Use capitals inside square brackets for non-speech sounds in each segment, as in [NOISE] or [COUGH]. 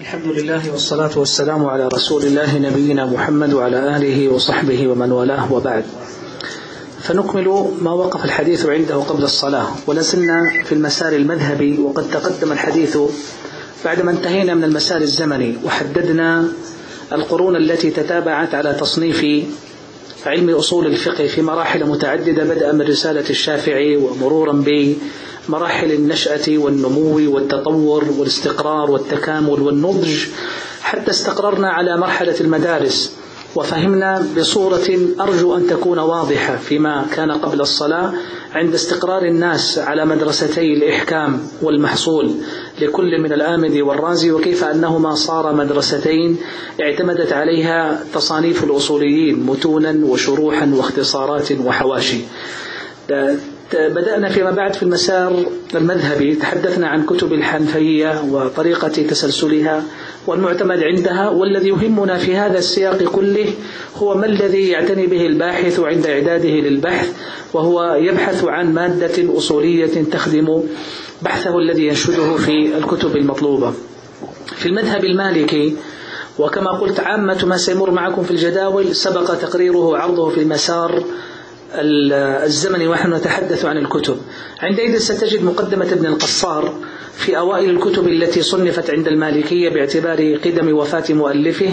الحمد لله والصلاة والسلام على رسول الله نبينا محمد وعلى آله وصحبه ومن والاه وبعد. فنكمل ما وقف الحديث عنده قبل الصلاة ولازلنا في المسار المذهبي وقد تقدم الحديث بعدما انتهينا من المسار الزمني وحددنا القرون التي تتابعت على تصنيف علم أصول الفقه في مراحل متعددة بدءا من رسالة الشافعي ومرورا بمراحل النشأة والنمو والتطور والاستقرار والتكامل والنضج حتى استقررنا على مرحلة المدارس وفهمنا بصورة أرجو أن تكون واضحة فيما كان قبل الصلاة عند استقرار الناس على مدرستي الإحكام والمحصول لكل من الآمدي والرازي وكيف أنهما صار مدرستين اعتمدت عليها تصانيف الأصوليين متونا وشروحا واختصارات وحواشي. بدأنا فيما بعد في المسار المذهبي تحدثنا عن كتب الحنفية وطريقة تسلسلها والمعتمد عندها والذي يهمنا في هذا السياق كله هو ما الذي يعتني به الباحث عند إعداده للبحث وهو يبحث عن مادة أصولية تخدم بحثه الذي ينشده في الكتب المطلوبة. في المذهب المالكي وكما قلت عامة ما سيمر معكم في الجداول سبق تقريره وعرضه في المسار الزمني ونحن نتحدث عن الكتب. عندئذ ستجد مقدمة ابن القصار في أوائل الكتب التي صنفت عند المالكية باعتبار قدم وفاة مؤلفه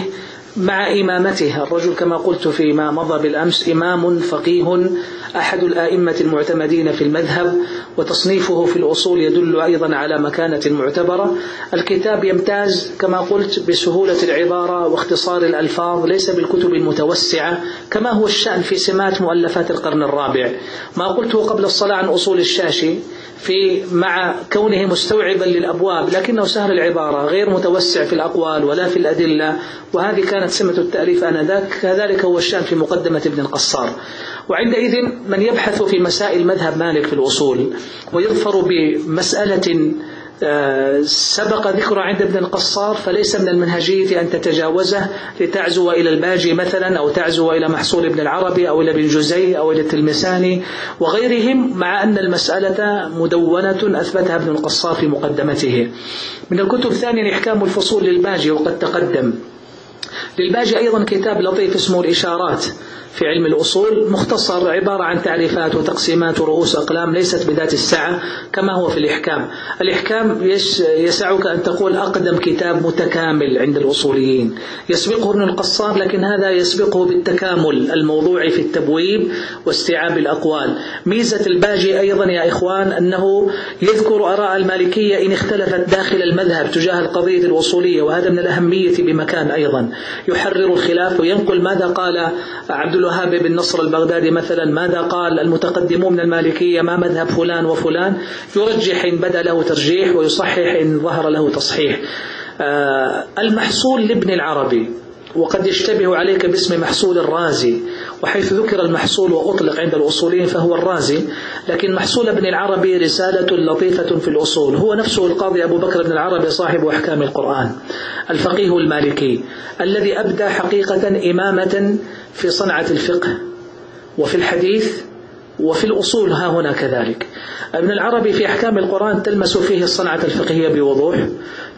مع إمامته الرجل كما قلت فيما مضى بالأمس إمام فقيه أحد الآئمة المعتمدين في المذهب وتصنيفه في الأصول يدل أيضا على مكانة معتبرة. الكتاب يمتاز كما قلت بسهولة العبارة واختصار الألفاظ ليس بالكتب المتوسعة كما هو الشأن في سمات مؤلفات القرن الرابع. ما قلته قبل الصلاة عن أصول الشاشي في مع كونه مستوعبا للأبواب لكنه سهل العبارة غير متوسع في الأقوال ولا في الأدلة. وهذه كانت سمة التأليف آنذاك. كذلك هو الشأن في مقدمة ابن القصار. وعندئذ من يبحث في مسائل مذهب مالك في الأصول ويظفر بمسألة سبق ذكر عند ابن القصار فليس من المنهجية أن تتجاوزه لتعزو إلى الباجي مثلا أو تعزو إلى محصول ابن العربي أو إلى ابن جزي أو إلى التلمساني وغيرهم مع أن المسألة مدونة أثبتها ابن القصار في مقدمته. من الكتب ثانيا إحكام الفصول للباجي وقد تقدم. للباجي أيضا كتاب لطيف اسمه الإشارات. في علم الأصول مختصر عبارة عن تعريفات وتقسيمات ورؤوس أقلام ليست بذات السعة كما هو في الإحكام. الإحكام يسعك أن تقول أقدم كتاب متكامل عند الأصوليين. يسبقه ابن القصار لكن هذا يسبقه بالتكامل الموضوعي في التبويب واستيعاب الأقوال. ميزة الباجي أيضا يا إخوان أنه يذكر أراء المالكية إن اختلفت داخل المذهب تجاه القضية الأصولية وهذا من الأهمية بمكان أيضا. يحرر الخلاف وينقل ماذا قال عبد الوهاب بن نصر البغدادي مثلا ماذا قال المتقدمون من المالكية؟ ما مذهب فلان وفلان. يرجح إن بدا له ترجيح ويصحح إن ظهر له تصحيح. آه، المحصول لابن العربي وقد يشتبه عليك باسم محصول الرازي وحيث ذكر المحصول وأطلق عند الأصوليين فهو الرازي لكن محصول ابن العربي رسالة لطيفة في الأصول. هو نفسه القاضي أبو بكر بن العربي صاحب أحكام القرآن الفقيه المالكي الذي أبدى حقيقة إمامة في صنعة الفقه وفي الحديث وفي الأصول ها هنا كذلك. ابن العربي في أحكام القرآن تلمس فيه الصنعة الفقهية بوضوح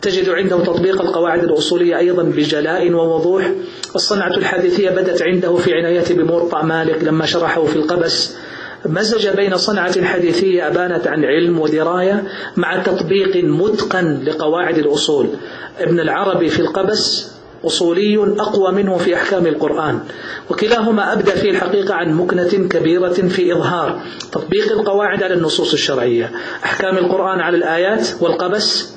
تجد عنده تطبيق القواعد الأصولية أيضا بجلاء ووضوح. الصنعة الحديثية بدت عنده في عنايته بموطأ مالك لما شرحه في القبس. مزج بين صنعة حديثية أبانت عن علم ودراية مع تطبيق متقن لقواعد الأصول. ابن العربي في القبس أصولي أقوى منه في أحكام القرآن. وكلاهما أبدى في الحقيقة عن مكنة كبيرة في إظهار تطبيق القواعد على النصوص الشرعية. أحكام القرآن على الآيات والقبس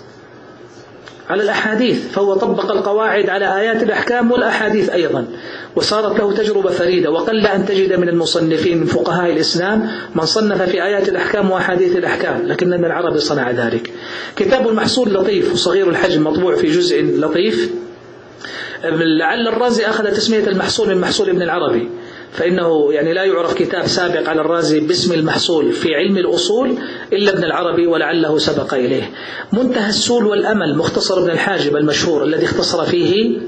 على الأحاديث فهو طبق القواعد على آيات الأحكام والأحاديث أيضا. وصارت له تجربة فريدة وقل أن تجد من المصنفين من فقهاء الإسلام من صنف في آيات الأحكام وأحاديث الأحكام لكن ابن العربي صنع ذلك. كتاب المحصول لطيف وصغير الحجم مطبوع في جزء لطيف. لعل الرازي أخذ تسمية المحصول من محصول ابن العربي. فإنه يعني لا يعرف كتاب سابق على الرازي باسم المحصول في علم الأصول إلا ابن العربي ولعله سبق إليه. منتهى السول والأمل مختصر ابن الحاجب المشهور الذي اختصر فيه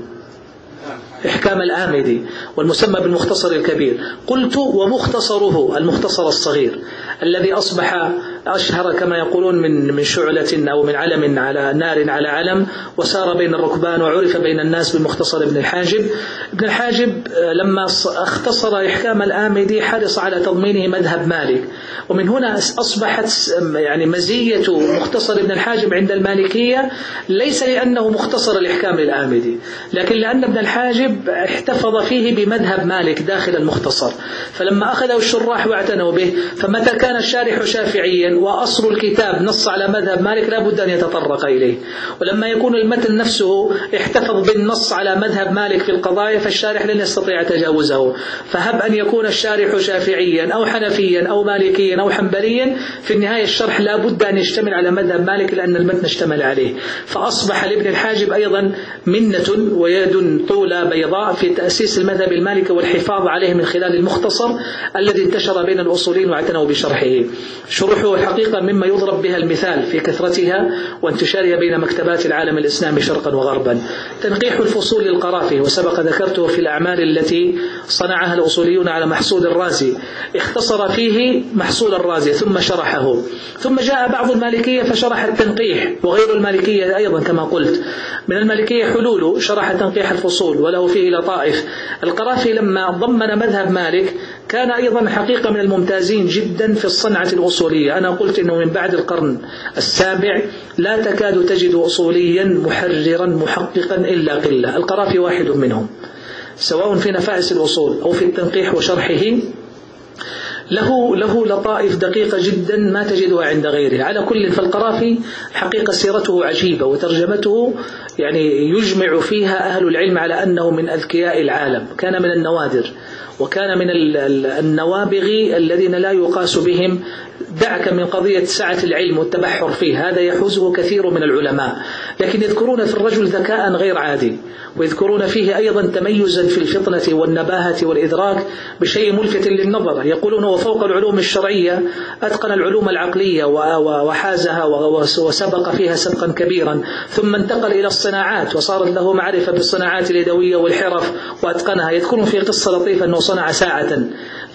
إحكام الآمدي والمسمى بالمختصر الكبير. قلت ومختصره المختصر الصغير الذي أصبح أشهر كما يقولون من من شعلة أو من علم على نار على علم وسار بين الركبان وعرف بين الناس بمختصر ابن الحاجب. ابن الحاجب آه، لما اختصر إحكام الآمدي حرص على تضمينه مذهب مالك. ومن هنا أصبحت يعني مزية مختصر ابن الحاجب عند المالكية ليس لأنه مختصر الإحكام للآمدي لكن لأن ابن الحاجب احتفظ فيه بمذهب مالك داخل المختصر. فلما أخذه الشراح وأعتنوا به فمتى كان الشارح شافعيا؟ وأصل الكتاب نص على مذهب مالك لا بد أن يتطرق إليه. ولما يكون المتن نفسه احتفظ بالنص على مذهب مالك في القضايا فالشارح لن يستطيع تجاوزه. فهب أن يكون الشارح شافعيا أو حنفيا أو مالكيا أو حنبليا. في النهاية الشرح لا بد أن يشتمل على مذهب مالك لأن المتن اشتمل عليه. فأصبح لابن الحاجب أيضا منة ويد طولى بيضاء في تأسيس المذهب المالكي والحفاظ عليه من خلال المختصر الذي انتشر بين الأصولين واعتنوا بشرحه. شروحه الحقيقة مما يضرب بها المثال في كثرتها وانتشارها بين مكتبات العالم الإسلامي شرقا وغربا. تنقيح الفصول للقرافي وسبق ذكرته في الأعمال التي صنعها الأصوليون على محصول الرازي. اختصر فيه محصول الرازي ثم شرحه. ثم جاء بعض المالكية فشرح التنقيح وغير المالكية أيضا كما قلت. من المالكية حلول شرح تنقيح الفصول وله فيه لطائف. القرافي لما ضمن مذهب مالك كان أيضا حقيقة من الممتازين جدا في الصنعة الأصولية. أنا قلت أنه من بعد القرن السابع لا تكاد تجد أصوليا محررا محققا إلا قلة. القرافي واحد منهم سواء في نفائس الأصول أو في التنقيح وشرحه له له لطائف دقيقة جدا ما تجدها عند غيره. على كل فالقرافي حقيقة سيرته عجيبة وترجمته يعني يجمع فيها أهل العلم على أنه من أذكياء العالم. كان من النوادر وكان من النوابغ الذين لا يقاس بهم دعك من قضية سعة العلم والتبحر فيه. هذا يحوزه كثير من العلماء. لكن يذكرون في الرجل ذكاء غير عادي ويذكرون فيه أيضا تميزا في الفطنة والنباهة والإدراك بشيء ملفت للنظر. يقولون وفوق العلوم الشرعية أتقن العلوم العقلية وحازها وسبق فيها سبقا كبيرا. ثم انتقل إلى الصناعات وصارت له معرفة بالصناعات اليدوية والحرف وأتقنها. يذكرون في قصة لطيفة أنه صنع ساعة.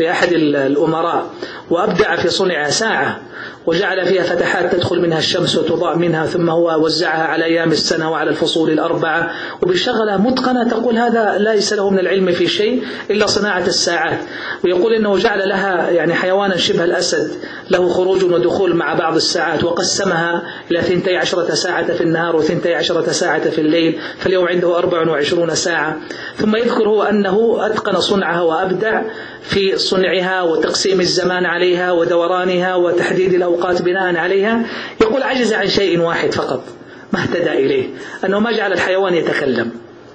لأحد الأمراء وأبدع في صنع ساعة. وجعل فيها فتحات تدخل منها الشمس وتضاء منها ثم هو وزعها على أيام السنة وعلى الفصول الأربعة. وبشغلة متقنة تقول هذا ليس له من العلم في شيء إلا صناعة الساعات. ويقول إنه جعل لها يعني حيوانا شبه الأسد له خروج ودخول مع بعض الساعات وقسمها إلى ثنتي عشرة ساعة في النهار وثنتي عشرة ساعة في الليل فاليوم عنده أربع وعشرون ساعة. ثم يذكر هو أنه أتقن صنعها وأبدع في صنعها وتقسيم الزمان عليها ودورانها وتحديد الأوقات بناء عليها يقول عجز عن شيء واحد فقط ما اهتدى إليه أنه ما جعل الحيوان يتكلم.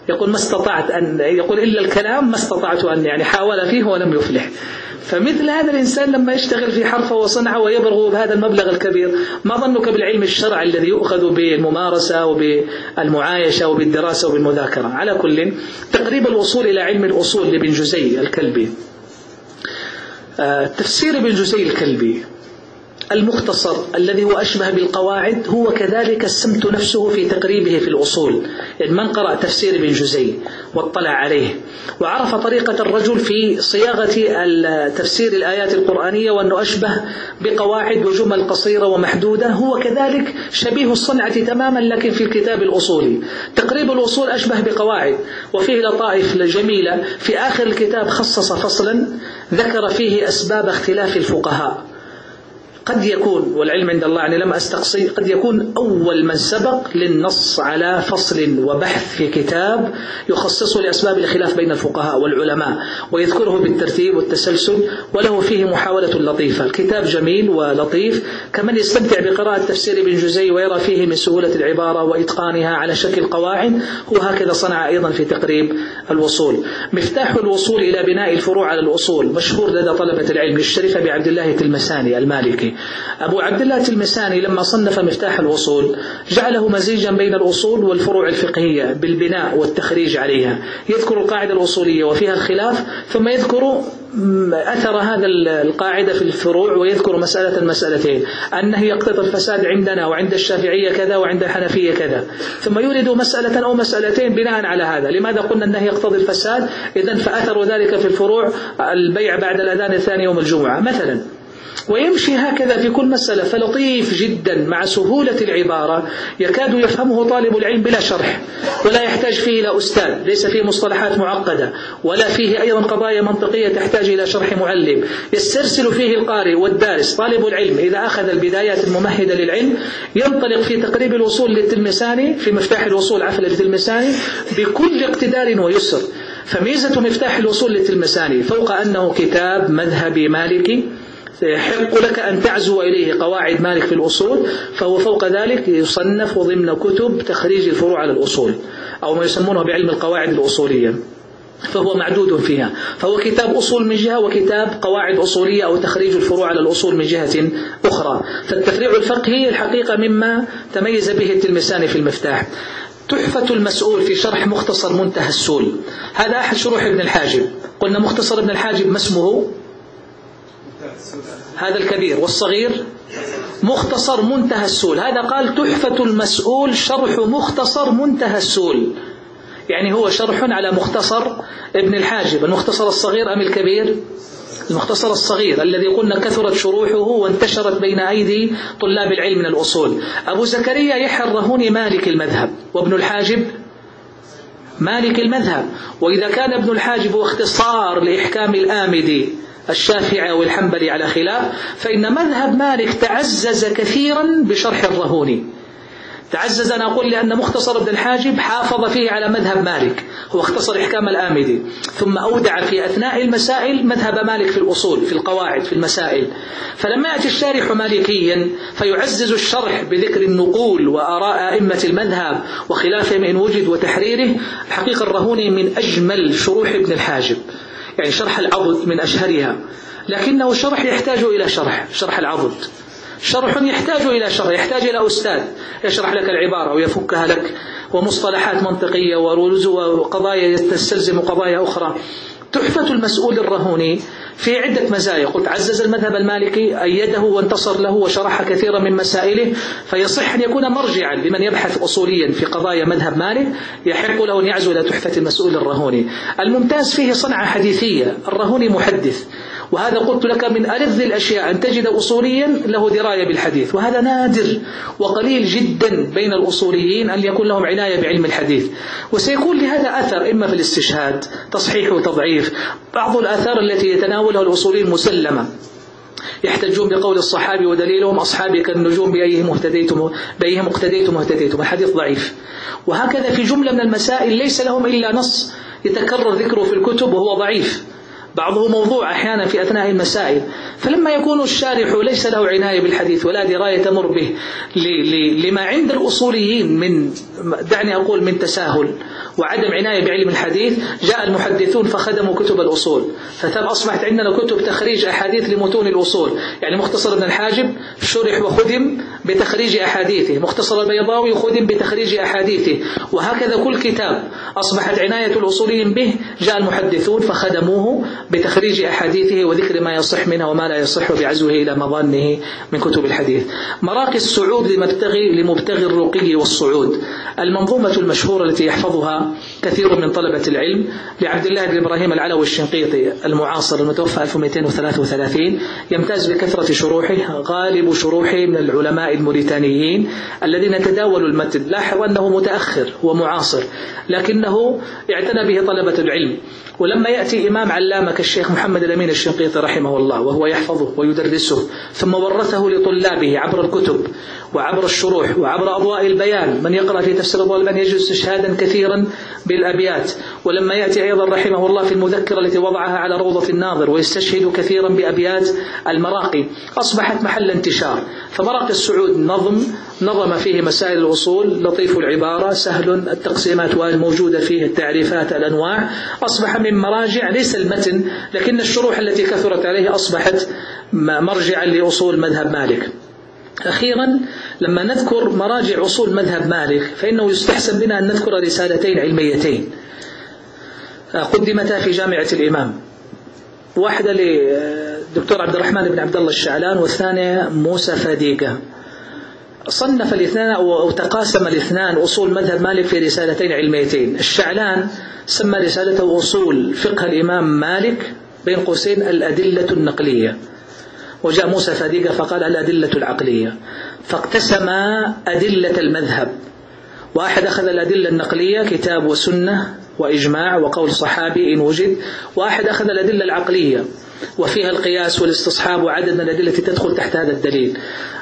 يقول ما استطعت أن يقول إلا الكلام ما استطعت أن يعني حاول فيه ولم يفلح. فمثل هذا الإنسان لما يشتغل في حرفة وصنعة ويبلغ بهذا المبلغ الكبير ما ظنك بالعلم الشرعي الذي يؤخذ بالممارسة وبالمعايشة وبالدراسة وبالمذاكرة؟ على كل تقريب الوصول إلى علم الأصول لابن جزي الكلبي. آه، تفسير ابن جزي الكلبي. المختصر الذي هو أشبه بالقواعد هو كذلك السمت نفسه في تقريبه في الأصول. يعني من قرأ تفسير ابن جزي واطلع عليه. وعرف طريقة الرجل في صياغة تفسير الآيات القرآنية وأنه أشبه بقواعد وجمل قصيرة ومحدودة. هو كذلك شبيه الصنعة تماما لكن في الكتاب الأصولي. تقريب الأصول أشبه بقواعد وفيه لطائف جميلة. في آخر الكتاب خصص فصلا ذكر فيه أسباب اختلاف الفقهاء. قد يكون والعلم عند الله يعني لم أستقصي قد يكون أول من سبق للنص على فصل وبحث في كتاب يخصصه لأسباب الخلاف بين الفقهاء والعلماء ويذكره بالترتيب والتسلسل وله فيه محاولة لطيفة. الكتاب جميل ولطيف كمن يستمتع بقراءة تفسير ابن جزي ويرى فيه من سهولة العبارة وإتقانها على شكل قواعد هو هكذا صنع أيضا في تقريب الوصول. مفتاح الوصول إلى بناء الفروع على الأصول مشهور لدى طلبة العلم للشريف بعبد الله التلمساني المالكي. أبو عبد الله التلمساني لما صنف مفتاح الوصول جعله مزيجا بين الأصول والفروع الفقهية بالبناء والتخريج عليها. يذكر القاعدة الأصولية وفيها الخلاف ثم يذكر أثر هذا القاعدة في الفروع ويذكر مسألة مسألتين. أنه يقتضي الفساد عندنا وعند الشافعية كذا وعند الحنفية كذا. ثم يورد مسألة أو مسألتين بناء على هذا. لماذا قلنا أنه يقتضي الفساد؟ إذا فأثر ذلك في الفروع البيع بعد الأذان الثاني يوم الجمعة. مثلا ويمشي هكذا في كل مسألة فلطيف جدا مع سهولة العبارة. يكاد يفهمه طالب العلم بلا شرح ولا يحتاج فيه إلى أستاذ ليس فيه مصطلحات معقدة ولا فيه أيضا قضايا منطقية تحتاج إلى شرح معلم. يسترسل فيه القارئ والدارس طالب العلم إذا أخذ البدايات الممهدة للعلم ينطلق في تقريب الوصول للتلمساني في مفتاح الوصول عفوا للتلمساني بكل اقتدار ويسر. فميزة مفتاح الوصول للتلمساني فوق أنه كتاب مذهبي مالكي يحق لك أن تعزو إليه قواعد مالك في الأصول فهو فوق ذلك يصنف ضمن كتب تخريج الفروع على الأصول أو ما يسمونه بعلم القواعد الأصولية فهو معدود فيها فهو كتاب أصول من جهة وكتاب قواعد أصولية أو تخريج الفروع على الأصول من جهة أخرى. فالتفريع الفقهي الحقيقة مما تميز به التلمساني في المفتاح. تحفة المسؤول في شرح مختصر منتهى السول. هذا أحد شروح ابن الحاجب. قلنا مختصر ابن الحاجب ما اسمه؟ هذا الكبير والصغير مختصر منتهى السول هذا قال تحفة المسؤول شرح مختصر منتهى السول يعني هو شرح على مختصر ابن الحاجب المختصر الصغير أم الكبير؟ المختصر الصغير الذي قلنا كثرت شروحه وانتشرت بين أيدي طلاب العلم من الأصول. أبو زكريا يحيى مالك المذهب وابن الحاجب مالك المذهب. وإذا كان ابن الحاجب اختصار لإحكام الآمدي الشافعي والحنبلي على خلاف فإن مذهب مالك تعزز كثيرا بشرح الرهوني. تعزز أنا أقول لأن مختصر ابن الحاجب حافظ فيه على مذهب مالك هو اختصر إحكام الآمدي. ثم أودع في أثناء المسائل مذهب مالك في الأصول في القواعد في المسائل. فلما يأتي الشارح مالكيا فيعزز الشرح بذكر النقول وآراء أئمة المذهب وخلافهم إن وجد وتحريره. الحقيقة الرهوني من أجمل شروح ابن الحاجب. يعني شرح العضد من أشهرها. لكنه شرح يحتاج إلى شرح شرح العضد. شرح يحتاج إلى شرح يحتاج إلى أستاذ يشرح لك العبارة ويفكها لك ومصطلحات منطقية وقضايا تستلزم قضايا أخرى. تحفة المسؤول الرهوني في عدة مزايا. قلت عزز المذهب المالكي أيده وانتصر له وشرح كثيرا من مسائله فيصح أن يكون مرجعا لمن يبحث أصوليا في قضايا مذهب مالك يحق له أن يعزو إلى تحفة المسؤول الرهوني. الممتاز فيه صنعة حديثية الرهوني محدث. وهذا قلت لك من ألذ الأشياء أن تجد أصوليا له دراية بالحديث وهذا نادر وقليل جدا بين الأصوليين أن يكون لهم عناية بعلم الحديث. وسيكون لهذا أثر إما في الاستشهاد تصحيح وتضعيف بعض الآثار التي يتناولها الأصوليين مسلمة. يحتجون بقول الصحابي ودليلهم أصحابي كالنجوم بأيهم اهتديتم بأيهم اقتديتم واهتديتم الحديث ضعيف. وهكذا في جملة من المسائل ليس لهم إلا نص يتكرر ذكره في الكتب وهو ضعيف. بعضه موضوع أحيانا في أثناء المسائل. فلما يكون الشارح ليس له عناية بالحديث ولا دراية تمر به لما عند الأصوليين من دعني أقول من تساهل وعدم عناية بعلم الحديث جاء المحدثون فخدموا كتب الأصول. فتم أصبحت عندنا كتب تخريج أحاديث لمتون الأصول. يعني مختصر ابن الحاجب شرح وخدم بتخريج أحاديثه. مختصر البيضاوي خدم بتخريج أحاديثه. وهكذا كل كتاب أصبحت عناية الأصوليين به جاء المحدثون فخدموه. بتخريج أحاديثه وذكر ما يصح منها وما لا يصح بعزوه إلى مظانه من كتب الحديث. مراكز الصعود لمبتغي لمبتغي الرقي والصعود. المنظومة المشهورة التي يحفظها كثير من طلبة العلم لعبد الله بن إبراهيم العلوي الشنقيطي المعاصر المتوفى 1233 يمتاز بكثرة شروحه غالب شروحه من العلماء الموريتانيين الذين تداولوا المتن لاحظ أنه متأخر ومعاصر لكنه اعتنى به طلبة العلم. ولما يأتي إمام علامة كالشيخ محمد الأمين الشنقيطي رحمه الله وهو يحفظه ويدرسه ثم ورثه لطلابه عبر الكتب وعبر الشروح وعبر أضواء البيان من يقرأ في أضواء البيان يجد استشهادا كثيرا بالأبيات. ولما يأتي أيضا رحمه الله في المذكرة التي وضعها على روضة الناظر ويستشهد كثيرا بأبيات المراقي أصبحت محل انتشار. فمراقي السعود نظم نظم فيه مسائل الأصول لطيف العبارة سهل التقسيمات والموجودة فيه التعريفات الأنواع. أصبح من مراجع ليس المتن لكن الشروح التي كثرت عليه أصبحت مرجعا لأصول مذهب مالك. أخيرا لما نذكر مراجع أصول مذهب مالك فإنه يستحسن بنا أن نذكر رسالتين علميتين. قدمتا في جامعة الإمام؟ واحدة للدكتور عبد الرحمن بن عبد الله الشعلان والثانية موسى فاديقة. صنف الاثنان أو تقاسم الاثنان أصول مذهب مالك في رسالتين علميتين. الشعلان سمى رسالته أصول فقه الإمام مالك بين قوسين الأدلة النقلية. وجاء موسى فادقة فقال الأدلة العقلية؟ فاقتسم أدلة المذهب. واحد أخذ الأدلة النقلية كتاب وسنة وإجماع وقول صحابي إن وجد. واحد أخذ الأدلة العقلية وفيها القياس والاستصحاب وعدد من الأدلة تدخل تحت هذا الدليل.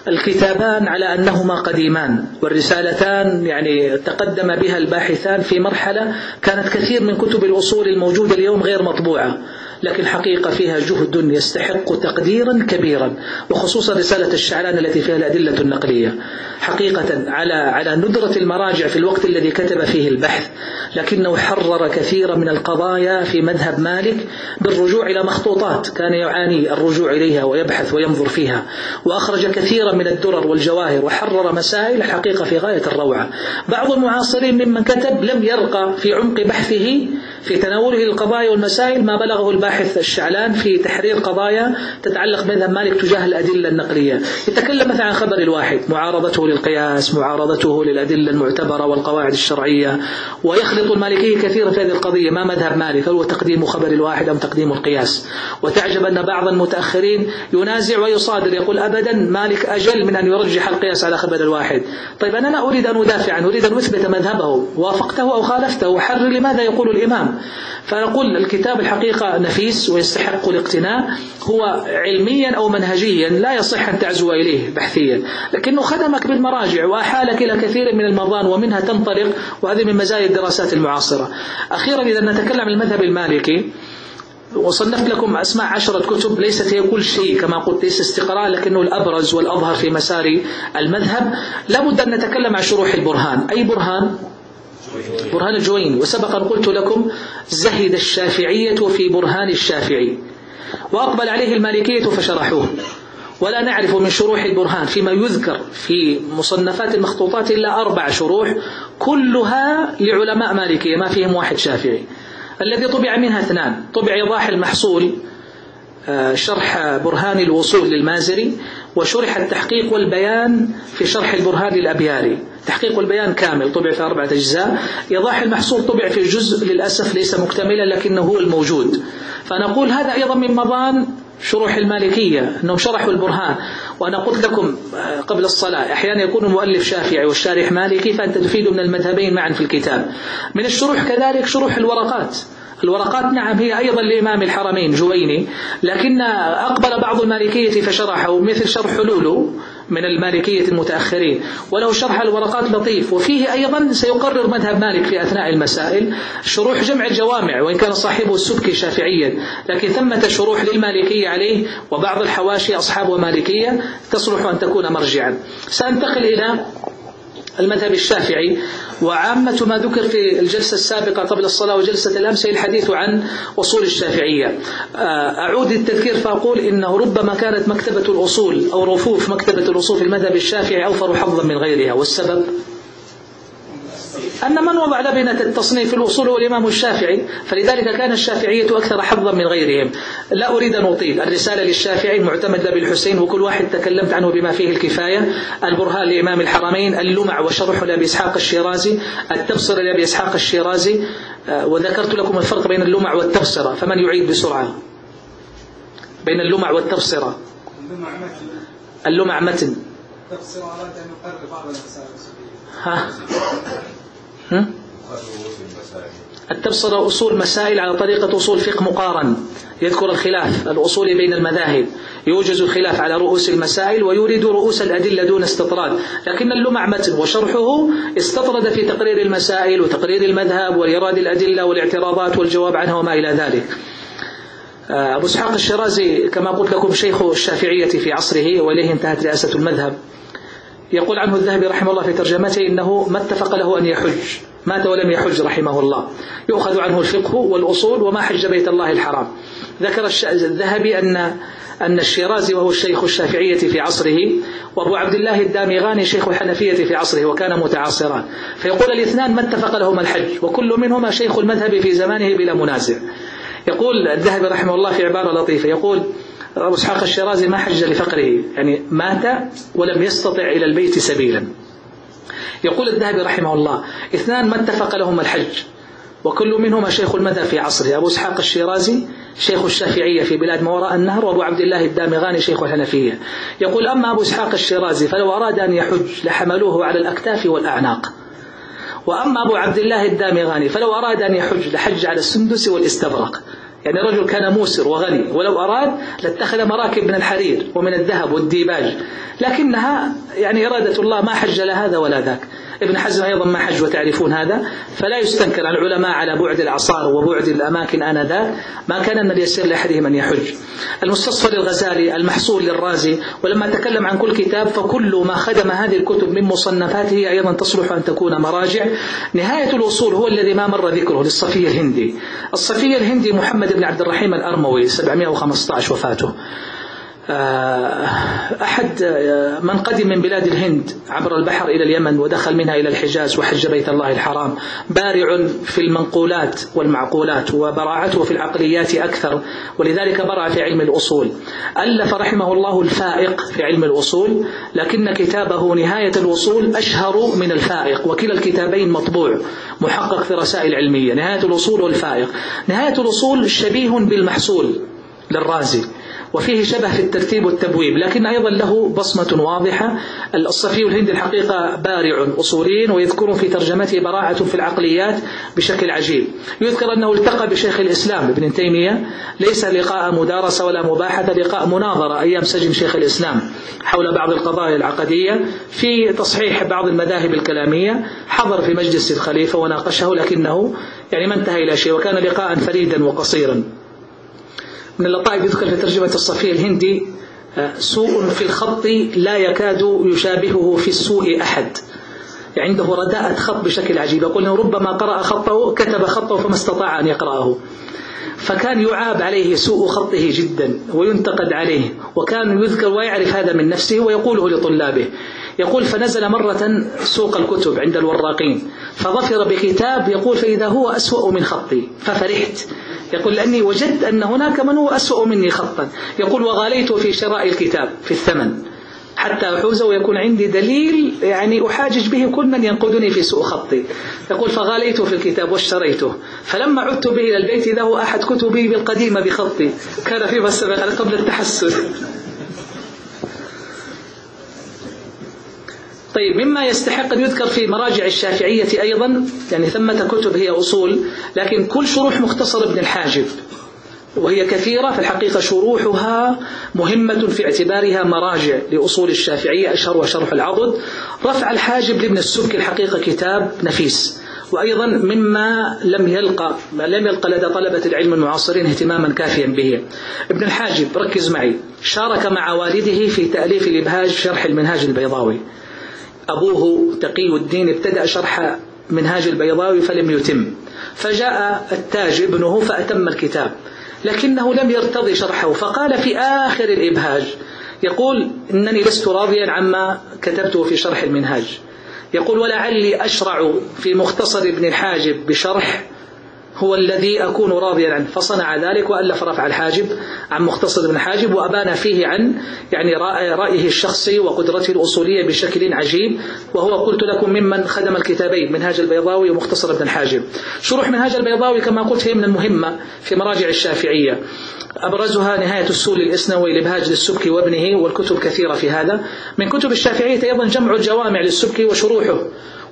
الكتابان على أنهما قديمان والرسالتان يعني تقدم بها الباحثان في مرحلة كانت كثير من كتب الأصول الموجودة اليوم غير مطبوعة. لكن حقيقة فيها جهد يستحق تقديرا كبيرا وخصوصا رسالة الشعران التي فيها الأدلة النقلية. حقيقة على على ندرة المراجع في الوقت الذي كتب فيه البحث لكنه حرر كثيرا من القضايا في مذهب مالك بالرجوع إلى مخطوطات كان يعاني الرجوع إليها ويبحث وينظر فيها. وأخرج كثيرا من الدرر والجواهر وحرر مسائل حقيقة في غاية الروعة. بعض المعاصرين ممن كتب لم يرقى في عمق بحثه في تناوله للقضايا والمسائل ما بلغه الباحث الشعلان في تحرير قضايا تتعلق بمذهب مالك تجاه الأدلة النقلية. يتكلم مثلا عن خبر الواحد معارضته للقياس معارضته للأدلة المعتبرة والقواعد الشرعية ويخلط المالكية كثيرا في هذه القضية ما مذهب مالك؟ هل هو تقديم خبر الواحد أم تقديم القياس؟ وتعجب أن بعض المتأخرين ينازع ويصادر يقول أبدا مالك أجل من أن يرجح القياس على خبر الواحد. طيب أنا لا أريد أن أدافع عنه أريد أن أثبت مذهبه وافقته أو خالفته حرر لماذا يقول الإمام؟ فنقول الكتاب الحقيقة نفيس ويستحق الاقتناء هو علميا أو منهجيا لا يصح أن تعزو إليه بحثيا. لكنه خدمك بالمراجع وأحالك إلى كثير من المضان ومنها تنطلق وهذه من مزايا الدراسات المعاصرة. أخيرا إذا نتكلم عن المذهب المالكي وصنفت لكم أسماء عشرة كتب ليست هي كل شيء كما قلت ليس استقراء لكنه الأبرز والأظهر في مسار المذهب. لابد أن نتكلم عن شروح البرهان. أي برهان؟ برهان الجويني وسبقا قلت لكم زهد الشافعية في برهان الشافعي. وأقبل عليه المالكية فشرحوه. ولا نعرف من شروح البرهان فيما يذكر في مصنفات المخطوطات إلا أربع شروح كلها لعلماء مالكية ما فيهم واحد شافعي. الذي طبع منها اثنان طبع إيضاح المحصول آه، شرح برهان الوصول للمازري وشرح التحقيق والبيان في شرح البرهان للأبياري تحقيق البيان كامل طبع في أربعة أجزاء. إيضاح المحصول طبع في جزء للأسف ليس مكتملا لكنه هو الموجود. فنقول هذا أيضا من مضان شروح المالكية أنهم شرحوا البرهان. وأنا قلت لكم آه، قبل الصلاة أحيانا يكون المؤلف شافعي والشارح مالكي فأنت تفيد من المذهبين معا في الكتاب. من الشروح كذلك شروح الورقات. الورقات نعم هي أيضا لإمام الحرمين جويني. لكن أقبل بعض المالكية فشرحه مثل شرح حلول من المالكية المتأخرين. وله شرح الورقات لطيف. وفيه أيضا سيقرر مذهب مالك في أثناء المسائل شروح جمع الجوامع وإن كان صاحبه السبكي شافعيا. لكن ثمة شروح للمالكية عليه وبعض الحواشي أصحاب مالكية تصلح أن تكون مرجعا. سأنتقل إلى المذهب الشافعي. وعامة ما ذكر في الجلسة السابقة قبل الصلاة وجلسة الأمس الحديث عن أصول الشافعية. آه، أعود التذكير فأقول إنه ربما كانت مكتبة الأصول أو رفوف مكتبة الأصول في المذهب الشافعي أوفر حظا من غيرها. والسبب؟ أن من وضع لبنة التصنيف الأصول هو الإمام الشافعي فلذلك كان الشافعية أكثر حظا من غيرهم. لا أريد أن أطيل. الرسالة للشافعي المعتمد لأبي الحسين وكل واحد تكلمت عنه بما فيه الكفاية. البرهان لإمام الحرمين اللمع وشرح لأبي إسحاق الشيرازي التبصر لأبي إسحاق الشيرازي. آه، وذكرت لكم الفرق بين اللمع والتبصرة. فمن يعيد بسرعة؟ بين اللمع والتبصرة. اللمع متن. التبصرة ها؟ [LAUGHS] التبصرة أصول مسائل على طريقة أصول فقه مقارن. يذكر الخلاف الأصول بين المذاهب. يوجز الخلاف على رؤوس المسائل ويورد رؤوس الأدلة دون استطراد. لكن اللمع متن وشرحه استطرد في تقرير المسائل وتقرير المذهب وإيراد الأدلة والاعتراضات والجواب عنها وما إلى ذلك. آه، أبو إسحاق الشرازي كما قلت لكم شيخ الشافعية في عصره وإليه انتهت رئاسة المذهب. يقول عنه الذهبي رحمه الله في ترجمته إنه ما اتفق له أن يحج مات ولم يحج رحمه الله. يؤخذ عنه الفقه والأصول وما حج بيت الله الحرام. ذكر الذهبي أن أن الشيرازي وهو الشيخ الشافعية في عصره وأبو عبد الله الدامغاني شيخ الحنفية في عصره وكان متعاصران فيقول الاثنان ما اتفق لهما الحج وكل منهما شيخ المذهب في زمانه بلا منازع. يقول الذهبي رحمه الله في عبارة لطيفة يقول أبو إسحاق الشيرازي ما حج لفقره يعني مات ولم يستطع إلى البيت سبيلا. يقول الذهبي رحمه الله اثنان ما اتفق لهما الحج وكل منهما شيخ المذهب في عصره. أبو إسحاق الشيرازي شيخ الشافعية في بلاد ما وراء النهر وأبو عبد الله الدامغاني شيخ الحنفية. يقول أما أبو إسحاق الشيرازي فلو أراد أن يحج لحملوه على الأكتاف والأعناق. وأما أبو عبد الله الدامغاني فلو أراد أن يحج لحج على السندس والاستبرق. يعني رجل كان موسر وغني ولو أراد لاتخذ مراكب من الحرير ومن الذهب والديباج. لكنها يعني إرادة الله ما حج لهذا ولا ذاك. ابن حزم أيضا ما حج وتعرفون هذا؟ فلا يستنكر العلماء على بعد الأعصار وبعد الأماكن آنذاك. ما كان من اليسير لأحدهم أن يحج. المستصفى للغزالي المحصول للرازي. ولما تكلم عن كل كتاب فكل ما خدم هذه الكتب من مصنفاته أيضا تصلح أن تكون مراجع. نهاية الوصول هو الذي ما مر ذكره للصفي الهندي. الصفي الهندي محمد بن عبد الرحيم الأرموي 715 وفاته. أحد آه، من قدم من بلاد الهند عبر البحر إلى اليمن ودخل منها إلى الحجاز وحج بيت الله الحرام بارع في المنقولات والمعقولات وبراعته في العقليات أكثر ولذلك برع في علم الأصول. ألف رحمه الله الفائق في علم الأصول لكن كتابه نهاية الوصول أشهر من الفائق وكلا الكتابين مطبوع محقق في رسائل علمية. نهاية الوصول والفائق. نهاية الوصول شبيه بالمحصول للرازي. وفيه شبه في الترتيب والتبويب لكن أيضا له بصمة واضحة. الصفي الهندي الحقيقة بارع أصولي ويذكر في ترجمته براعة في العقليات بشكل عجيب. يذكر أنه التقى بشيخ الإسلام ابن تيمية. ليس لقاء مدارسة ولا مباحثة لقاء مناظرة أيام سجن شيخ الإسلام حول بعض القضايا العقدية. في تصحيح بعض المذاهب الكلامية حضر في مجلس الخليفة وناقشه لكنه يعني ما انتهى إلى شيء وكان لقاء فريدا وقصيرا. من اللطائف يذكر في ترجمة الصفي الهندي آه، سوء في الخط لا يكاد يشابهه في السوء أحد. عنده رداءة خط بشكل عجيب. يقول ربما قرأ خطه كتب خطه فما استطاع أن يقرأه. فكان يعاب عليه سوء خطه جدا وينتقد عليه وكان يذكر ويعرف هذا من نفسه ويقوله لطلابه. يقول فنزل مرة سوق الكتب عند الوراقين فظفر بكتاب يقول فإذا هو أسوأ من خطي ففرحت. يقول لأني وجدت أن هناك من هو أسوأ مني خطا. يقول وغاليت في شراء الكتاب في الثمن. حتى أحوزه ويكون عندي دليل يعني أحاجج به كل من ينقدني في سوء خطي. يقول فغاليت في الكتاب واشتريته. فلما عدت به إلى البيت هو أحد كتبي بالقديمة بخطي. كان فيما سبق قبل التحسن. طيب مما يستحق أن يذكر في مراجع الشافعية أيضا يعني ثمة كتب هي أصول لكن كل شروح مختصر ابن الحاجب. وهي كثيرة في الحقيقة شروحها مهمة في اعتبارها مراجع لأصول الشافعية أشهر شرح العضد. رفع الحاجب لابن السبك الحقيقة كتاب نفيس. وأيضا مما لم يلقى لم يلقى لدى طلبة العلم المعاصرين اهتماما كافيا به. ابن الحاجب ركز معي. شارك مع والده في تأليف الإبهاج شرح المنهاج البيضاوي. أبوه تقي الدين ابتدأ شرح منهاج البيضاوي فلم يتم. فجاء التاج ابنه فأتم الكتاب. لكنه لم يرتضي شرحه. فقال في آخر الإبهاج يقول إنني لست راضيا عما كتبته في شرح المنهاج. يقول ولعلي أشرع في مختصر ابن الحاجب بشرح هو الذي أكون راضيا عنه. فصنع ذلك وألف رفع الحاجب عن مختصر ابن حاجب وأبان فيه عن يعني رأيه الشخصي وقدرته الأصولية بشكل عجيب. وهو قلت لكم ممن خدم الكتابين منهاج البيضاوي ومختصر ابن الحاجب شروح منهاج البيضاوي كما قلت هي من المهمة في مراجع الشافعية. أبرزها نهاية السول الإسنوي لبهاج للسبكي وابنه والكتب كثيرة في هذا. من كتب الشافعية أيضا جمع الجوامع للسبكي وشروحه.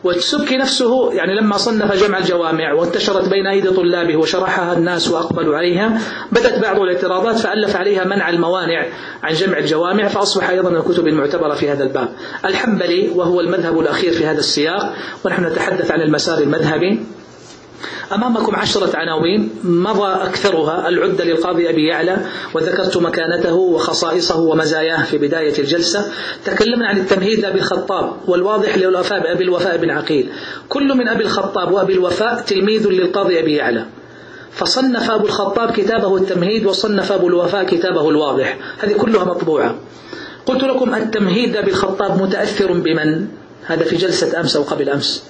والسبكي نفسه يعني لما صنف جمع الجوامع وانتشرت بين أيدي طلابه وشرحها الناس وأقبلوا عليها بدت بعض الاعتراضات فألف عليها منع الموانع عن جمع الجوامع فأصبح أيضا من الكتب المعتبرة في هذا الباب. الحنبلي وهو المذهب الأخير في هذا السياق ونحن نتحدث عن المسار المذهبي. أمامكم عشرة عناوين مضى أكثرها العدة للقاضي أبي يعلى وذكرت مكانته وخصائصه ومزاياه في بداية الجلسة. تكلمنا عن التمهيد لأبي الخطاب والواضح للوفاء أبي الوفاء بن عقيل. كل من أبي الخطاب وأبي الوفاء تلميذ للقاضي أبي يعلى. فصنف أبو الخطاب كتابه التمهيد وصنف أبو الوفاء كتابه الواضح. هذه كلها مطبوعة. قلت لكم التمهيد أبي الخطاب متأثر بمن؟ هذا في جلسة أمس أو قبل أمس.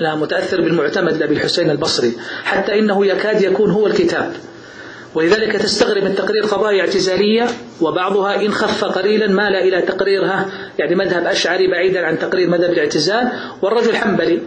لا متأثر بالمعتمد لأبي الحسين البصري حتى إنه يكاد يكون هو الكتاب. ولذلك تستغرب من تقرير قضايا اعتزالية وبعضها إن خف قليلا مال إلى تقريرها يعني مذهب أشعري بعيدا عن تقرير مذهب الاعتزال والرجل حنبلي.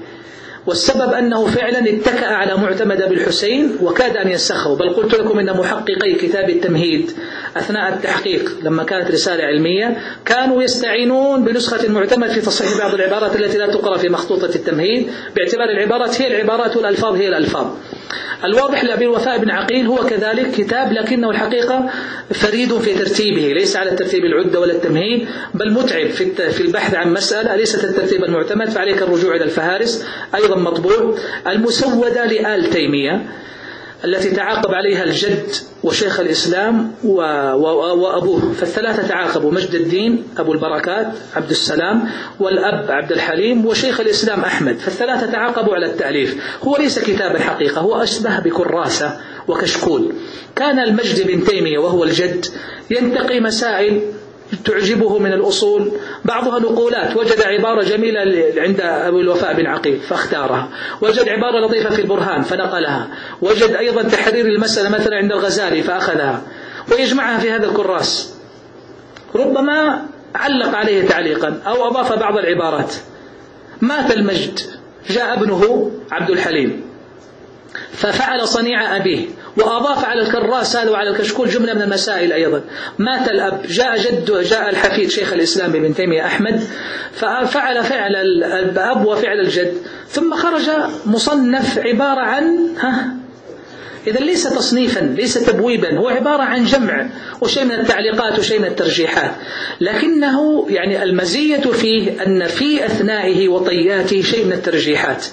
والسبب أنه فعلا اتكأ على معتمد بالحسين وكاد أن ينسخه. بل قلت لكم أن محققي كتاب التمهيد أثناء التحقيق لما كانت رسالة علمية كانوا يستعينون بنسخة المعتمد في تصحيح بعض العبارات التي لا تقرأ في مخطوطة التمهيد باعتبار العبارات هي العبارات والألفاظ هي الألفاظ. الواضح لأبي الوفاء بن عقيل هو كذلك كتاب لكنه الحقيقة فريد في ترتيبه ليس على الترتيب العدة ولا التمهيد بل متعب في البحث عن مسألة ليست الترتيب المعتمد؟ فعليك الرجوع إلى الفهارس أيضا مطبوع. المسودة لآل تيمية. التي تعاقب عليها الجد وشيخ الإسلام. وأبوه. فالثلاثة تعاقبوا مجد الدين أبو البركات عبد السلام والأب عبد الحليم وشيخ الإسلام أحمد. فالثلاثة تعاقبوا على التأليف. هو ليس كتاب الحقيقة هو أشبه بكراسة وكشكول. كان المجد بن تيمية وهو الجد ينتقي مسائل تعجبه من الأصول. بعضها نقولات. وجد عبارة جميلة عند أبو الوفاء بن عقيل فاختارها. وجد عبارة لطيفة في البرهان فنقلها. وجد أيضا تحرير المسألة مثلا عند الغزالي فأخذها. ويجمعها في هذا الكراس. ربما علق عليه تعليقا أو أضاف بعض العبارات. مات المجد. جاء ابنه عبد الحليم. ففعل صنيع أبيه وأضاف على الكراس هذا وعلى الكشكول جملة من المسائل أيضا. مات الأب جاء جد جاء الحفيد شيخ الإسلام ابن تيمية أحمد ففعل فعل الأب وفعل الجد. ثم خرج مصنف عبارة عن ها؟ إذا ليس تصنيفا ليس تبويبا هو عبارة عن جمع وشيء من التعليقات وشيء من الترجيحات. لكنه يعني المزية فيه أن في أثنائه وطياته شيء من الترجيحات.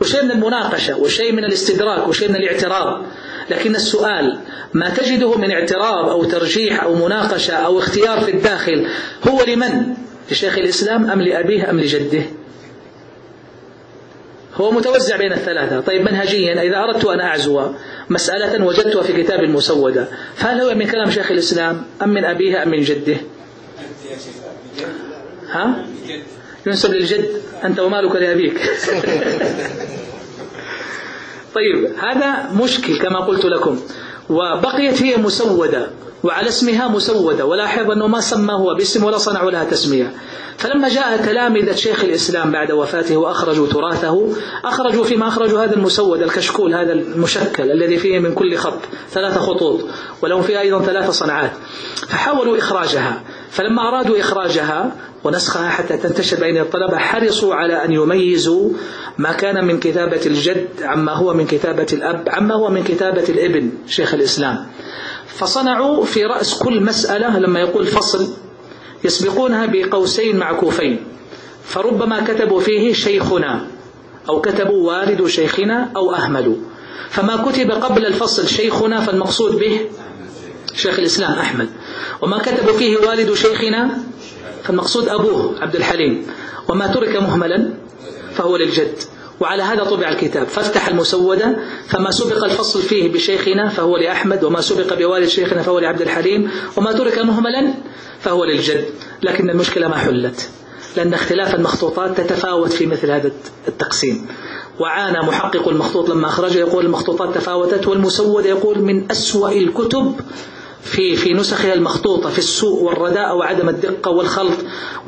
وشيء من المناقشة وشيء من الاستدراك وشيء من الاعتراض. لكن السؤال ما تجده من اعتراض أو ترجيح أو مناقشة أو اختيار في الداخل هو لمن؟ لشيخ الإسلام أم لأبيه أم لجده؟ هو متوزع بين الثلاثة. طيب منهجيا إذا أردت أن أعزو مسألة وجدتها في كتاب المسودة فهل هو من كلام شيخ الإسلام أم من أبيه أم من جده؟ ها؟ ينسب للجد أنت ومالك لأبيك. [LAUGHS] طيب هذا مشكل كما قلت لكم. وبقيت هي مسودة وعلى اسمها مسودة ولاحظ أنه ما سمى هو باسم ولا صنعوا لها تسمية. فلما جاء تلامذة شيخ الإسلام بعد وفاته وأخرجوا تراثه أخرجوا فيما أخرجوا هذا المسود الكشكول هذا المشكل الذي فيه من كل خط ثلاث خطوط ولهم فيه أيضا ثلاث صنعات. فحاولوا إخراجها. فلما أرادوا إخراجها ونسخها حتى تنتشر بين الطلبة حرصوا على أن يميزوا ما كان من كتابة الجد عما هو من كتابة الأب عما هو من كتابة الابن شيخ الإسلام. فصنعوا في رأس كل مسألة لما يقول فصل يسبقونها بقوسين معكوفين فربما كتبوا فيه شيخنا أو كتبوا والد شيخنا أو أهملوا فما كتب قبل الفصل شيخنا فالمقصود به شيخ الإسلام أحمد. وما كتبوا فيه والد شيخنا فالمقصود أبوه عبد الحليم. وما ترك مهملا فهو للجد. وعلى هذا طبع الكتاب. فافتح المسودة فما سبق الفصل فيه بشيخنا فهو لأحمد وما سبق بوالد شيخنا فهو لعبد الحليم وما ترك مهملا فهو للجد. لكن المشكلة ما حلت لأن اختلاف المخطوطات تتفاوت في مثل هذا التقسيم. وعانى محقق المخطوط لما أخرجه يقول المخطوطات تفاوتت والمسود يقول من أسوأ الكتب في في نسخها المخطوطة في السوء والرداء وعدم الدقة والخلط.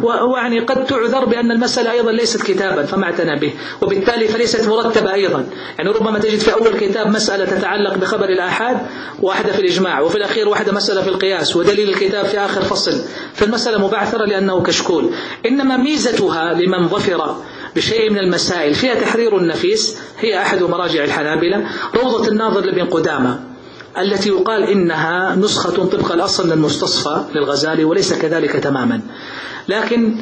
ويعني قد تعذر بأن المسألة أيضا ليست كتابا فما اعتنى به. وبالتالي فليست مرتبة أيضا. يعني ربما تجد في أول كتاب مسألة تتعلق بخبر الآحاد واحدة في الإجماع وفي الأخير واحدة مسألة في القياس ودليل الكتاب في آخر فصل. فالمسألة مبعثرة لأنه كشكول. إنما ميزتها لمن ظفر بشيء من المسائل فيها تحرير نفيس هي أحد مراجع الحنابلة روضة الناظر لابن قدامة. التي يقال إنها نسخة طبق الأصل المستصفى للغزالي وليس كذلك تماما. لكن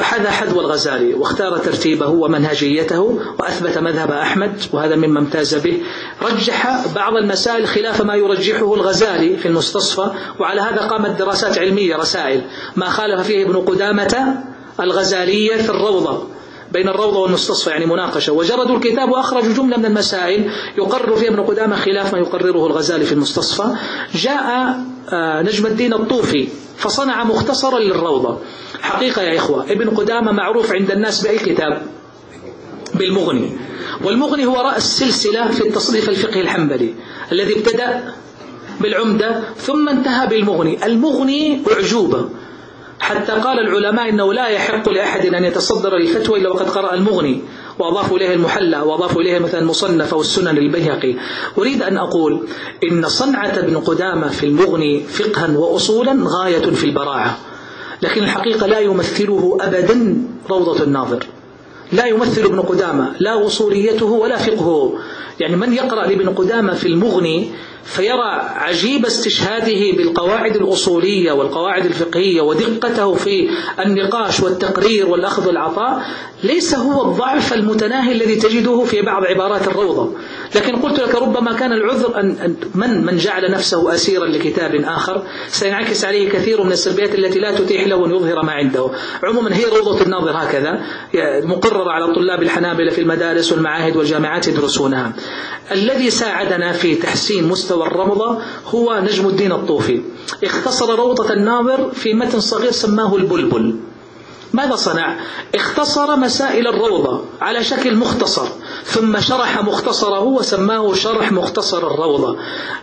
حذا حذو الغزالي واختار ترتيبه ومنهجيته وأثبت مذهب أحمد وهذا مما امتاز به. رجح بعض المسائل خلاف ما يرجحه الغزالي في المستصفى وعلى هذا قامت دراسات علمية رسائل. ما خالف فيه ابن قدامة الغزالية في الروضة. بين الروضة والمستصفى يعني مناقشة. وجردوا الكتاب وأخرجوا جملة من المسائل. يقرر فيها ابن قدامة خلاف ما يقرره الغزالي في المستصفى. جاء آه، نجم الدين الطوفي فصنع مختصرا للروضة. حقيقة يا إخوة ابن قدامة معروف عند الناس بأي كتاب؟ بالمغني. والمغني هو رأس سلسلة في التصنيف الفقهي الحنبلي الذي ابتدأ بالعمدة ثم انتهى بالمغني. المغني أعجوبة. حتى قال العلماء إنه لا يحق لأحد أن يتصدر الفتوى إلا وقد قرأ المغني وأضافوا إليه المحلى وأضافوا إليه مثلا المصنف أو السنن البيهقي أريد أن أقول إن صنعة ابن قدامة في المغني فقها وأصولا غاية في البراعة لكن الحقيقة لا يمثله أبدا روضة الناظر. لا يمثل ابن قدامة لا أصوليته ولا فقهه. يعني من يقرأ لابن قدامة في المغني فيرى عجيب استشهاده بالقواعد الأصولية والقواعد الفقهية ودقته في النقاش والتقرير والأخذ والعطاء ليس هو الضعف المتناهي الذي تجده في بعض عبارات الروضة. لكن قلت لك ربما كان العذر أن من من جعل نفسه أسيرا لكتاب آخر سينعكس عليه كثير من السلبيات التي لا تتيح له أن يظهر ما عنده. عموما هي روضة الناظر هكذا مقررة على طلاب الحنابلة في المدارس والمعاهد والجامعات يدرسونها. الذي ساعدنا في تحسين مستوى الروضة هو نجم الدين الطوفي. اختصر روضة الناظر في متن صغير سماه البلبل. ماذا صنع؟ اختصر مسائل الروضة على شكل مختصر ثم شرح مختصره وسماه شرح مختصر الروضة.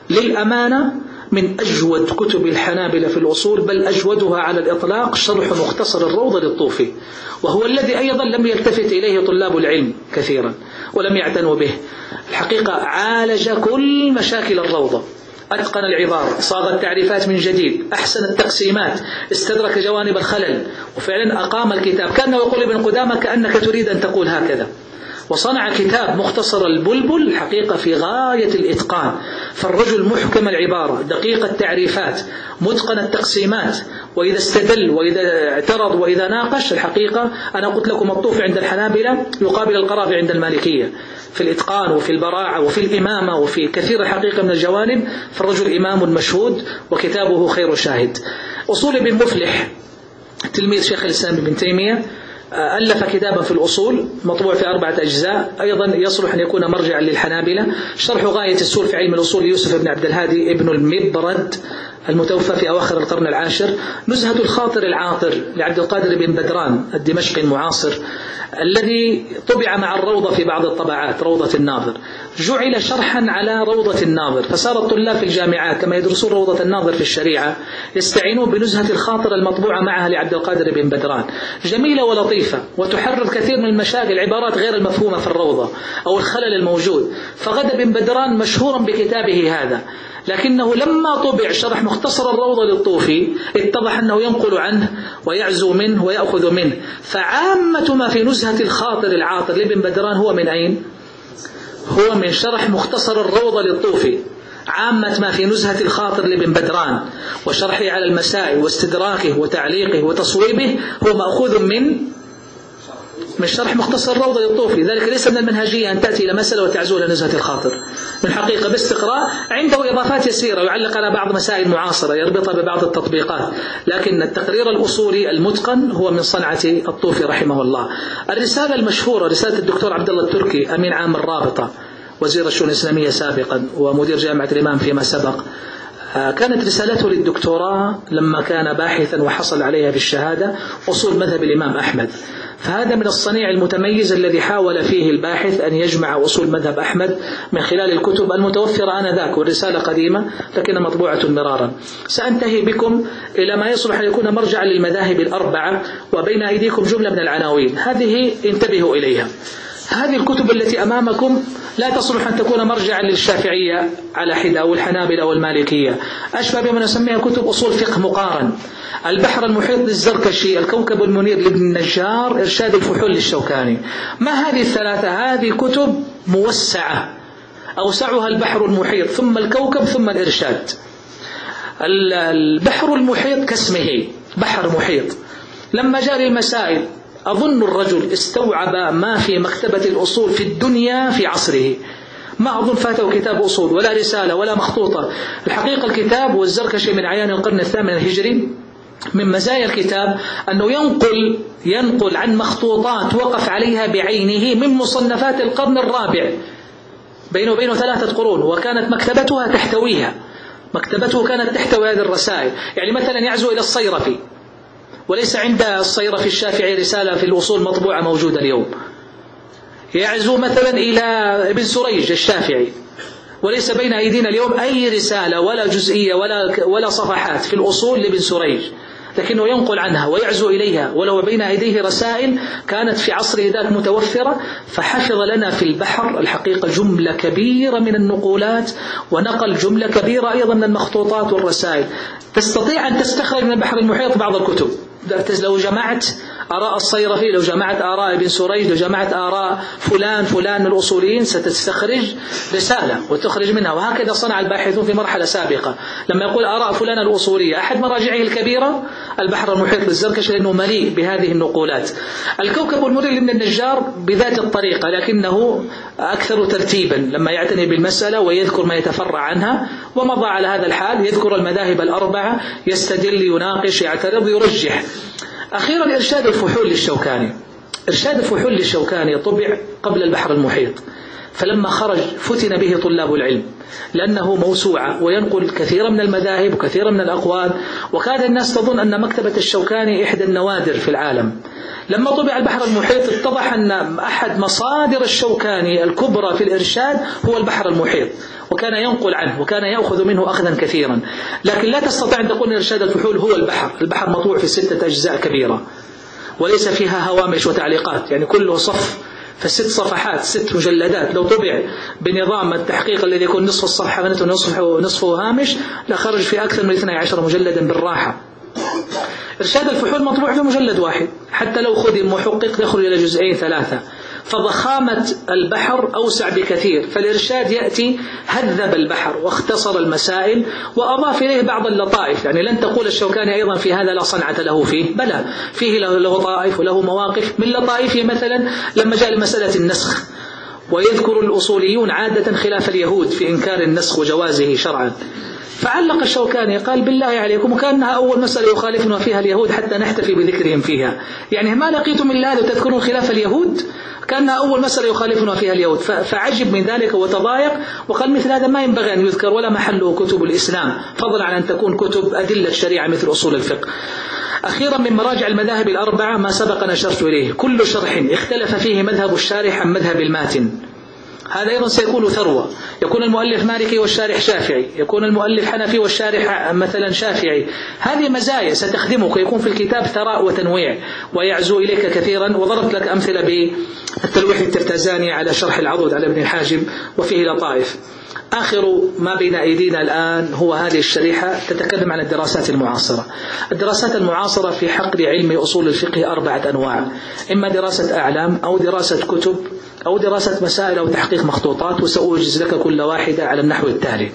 للأمانة من أجود كتب الحنابلة في الأصول بل أجودها على الإطلاق شرح مختصر الروضة للطوفي. وهو الذي أيضا لم يلتفت إليه طلاب العلم كثيرا ولم يعتنوا به. الحقيقة عالج كل مشاكل الروضة أتقن العبارة صاغ التعريفات من جديد أحسن التقسيمات استدرك جوانب الخلل وفعلا أقام الكتاب. كأنه يقول ابن قدامة كأنك تريد أن تقول هكذا. وصنع كتاب مختصر البلبل الحقيقة في غاية الإتقان. فالرجل محكم العبارة دقيق التعريفات متقن التقسيمات. وإذا استدل وإذا اعترض وإذا ناقش الحقيقة أنا قلت لكم الطوف عند الحنابلة يقابل القرافي عند المالكية. في الإتقان وفي البراعة وفي الإمامة وفي كثير الحقيقة من الجوانب فالرجل إمام مشهود وكتابه خير شاهد. أصول ابن مفلح تلميذ شيخ الإسلام ابن تيمية ألف كتابا في الأصول مطبوع في أربعة أجزاء. أيضا يصلح أن يكون مرجعا للحنابلة. شرح غاية السور في علم الأصول يوسف بن عبد الهادي ابن المبرد المتوفى في أواخر القرن العاشر. نزهة الخاطر العاطر لعبد القادر بن بدران الدمشقي المعاصر. الذي طبع مع الروضة في بعض الطبعات روضة الناظر. جعل شرحا على روضة الناظر. فصار الطلاب في الجامعات كما يدرسون روضة الناظر في الشريعة يستعينون بنزهة الخاطر المطبوعة معها لعبد القادر بن بدران. جميلة ولطيفة وتحرر كثير من المشاكل العبارات غير المفهومة في الروضة أو الخلل الموجود. فغدا بن بدران مشهورا بكتابه هذا. لكنه لما طبع شرح مختصر الروضة للطوفي اتضح أنه ينقل عنه ويعزو منه ويأخذ منه. فعامة ما في نزهة الخاطر العاطر لابن بدران هو من أين؟ هو من شرح مختصر الروضة للطوفي. عامة ما في نزهة الخاطر لابن بدران. وشرحه على المسائل واستدراكه وتعليقه وتصويبه هو مأخوذ من من شرح مختصر الروضة للطوفي ذلك ليس من المنهجية أن تأتي إلى مسألة وتعزو إلى نزهة الخاطر. من حقيقة باستقراء عنده إضافات يسيرة يعلق على بعض مسائل معاصرة يربطها ببعض التطبيقات. لكن التقرير الأصولي المتقن هو من صنعة الطوفي رحمه الله. الرسالة المشهورة رسالة الدكتور عبد الله التركي أمين عام الرابطة وزير الشؤون الإسلامية سابقا ومدير جامعة الإمام فيما سبق. آه، كانت رسالته للدكتوراه لما كان باحثا وحصل عليها في الشهادة أصول مذهب الإمام أحمد. فهذا من الصنيع المتميز الذي حاول فيه الباحث أن يجمع أصول مذهب أحمد من خلال الكتب المتوفرة آنذاك والرسالة قديمة لكنها مطبوعة مرارا. سأنتهي بكم إلى ما يصلح أن يكون مرجعا للمذاهب الأربعة وبين أيديكم جملة من العناوين. هذه انتبهوا إليها. هذه الكتب التي أمامكم لا تصلح أن تكون مرجعا للشافعية على حدة أو الحنابلة أو المالكية. أشبه بما نسميها كتب أصول فقه مقارن. البحر المحيط للزركشي الكوكب المنير لابن النجار إرشاد الفحول للشوكاني. ما هذه الثلاثة؟ هذه كتب موسعة. أوسعها البحر المحيط ثم الكوكب ثم الإرشاد. البحر المحيط كاسمه بحر محيط. لما جاء للمسائل أظن الرجل استوعب ما في مكتبة الأصول في الدنيا في عصره. ما أظن فاته كتاب أصول ولا رسالة ولا مخطوطة. الحقيقة الكتاب والزركشي من عيان القرن الثامن الهجري من مزايا الكتاب أنه ينقل ينقل عن مخطوطات وقف عليها بعينه من مصنفات القرن الرابع. بينه وبينه ثلاثة قرون وكانت مكتبتها تحتويها. مكتبته كانت تحتوي هذه الرسائل. يعني مثلا يعزو إلى الصيرفي. وليس عند الصيرفي الشافعي رسالة في الوصول مطبوعة موجودة اليوم. يعزو مثلا إلى ابن سريج الشافعي. وليس بين أيدينا اليوم أي رسالة ولا جزئية ولا ولا صفحات في الأصول لابن سريج. لكنه ينقل عنها ويعزو إليها ولو بين أيديه رسائل كانت في عصره ذاك متوفرة فحفظ لنا في البحر الحقيقة جملة كبيرة من النقولات ونقل جملة كبيرة أيضا من المخطوطات والرسائل. تستطيع أن تستخرج من البحر المحيط بعض الكتب. لو جمعت آراء الصيرفي لو جمعت آراء ابن سريج لو جمعت آراء فلان فلان من الأصوليين ستستخرج رسالة وتخرج منها. وهكذا صنع الباحثون في مرحلة سابقة. لما يقول آراء فلان الأصولية أحد مراجعه الكبيرة؟ البحر المحيط للزركشي لأنه مليء بهذه النقولات. الكوكب المري لابن النجار بذات الطريقة لكنه أكثر ترتيبا. لما يعتني بالمسألة ويذكر ما يتفرع عنها ومضى على هذا الحال يذكر المذاهب الأربعة يستدل يناقش يعترض يرجح. أخيرا إرشاد الفحول للشوكاني. إرشاد الفحول للشوكاني طبع قبل البحر المحيط. فلما خرج فتن به طلاب العلم لأنه موسوعة وينقل كثيرا من المذاهب وكثيرا من الأقوال وكاد الناس تظن أن مكتبة الشوكاني إحدى النوادر في العالم. لما طبع البحر المحيط اتضح أن أحد مصادر الشوكاني الكبرى في الإرشاد هو البحر المحيط وكان ينقل عنه وكان يأخذ منه أخذا كثيرا. لكن لا تستطيع أن تقول إرشاد الفحول هو البحر البحر مطوع في ستة أجزاء كبيرة وليس فيها هوامش وتعليقات يعني كله صف فست صفحات ست مجلدات. لو طبع بنظام التحقيق الذي يكون نصف الصفحة غنته ونصفه ونصفه هامش لخرج في أكثر من 12 مجلدا بالراحة. إرشاد الفحول مطبوع في مجلد واحد. حتى لو خدم محقق يخرج إلى جزئين ثلاثة. فضخامة البحر أوسع بكثير فالإرشاد يأتي هذب البحر واختصر المسائل وأضاف إليه بعض اللطائف يعني لن تقول الشوكاني أيضا في هذا لا صنعة له فيه بلى فيه له, له طائف وله مواقف من لطائفه مثلا لما جاء لمسألة النسخ ويذكر الأصوليون عادة خلاف اليهود في إنكار النسخ وجوازه شرعا. فعلق الشوكاني قال بالله عليكم وكأنها أول مسألة يخالفنا فيها اليهود حتى نحتفي بذكرهم فيها. يعني ما لقيتم إلا هذا تذكرون خلاف اليهود كأنها أول مسألة يخالفنا فيها اليهود. فعجب من ذلك وتضايق وقال مثل هذا ما ينبغي أن يذكر ولا محله كتب الإسلام. فضلا عن أن تكون كتب أدلة الشريعة مثل أصول الفقه. أخيرا من مراجع المذاهب الأربعة ما سبق نشرت إليه. كل شرح اختلف فيه مذهب الشارح عن مذهب الماتن. هذا أيضا سيكون ثروة. يكون المؤلف مالكي والشارح شافعي. يكون المؤلف حنفي والشارح مثلا شافعي. هذه مزايا ستخدمك. يكون في الكتاب ثراء وتنويع. ويعزو إليك كثيرا. وضربت لك أمثلة بالتلويح الترتزاني على شرح العضد على ابن الحاجب. وفيه لطائف. آخر ما بين أيدينا الآن هو هذه الشريحة تتكلم عن الدراسات المعاصرة. الدراسات المعاصرة في حقل علم أصول الفقه أربعة أنواع. إما دراسة أعلام أو دراسة كتب أو دراسة مسائل أو تحقيق مخطوطات وسأوجز لك كل واحدة على النحو التالي.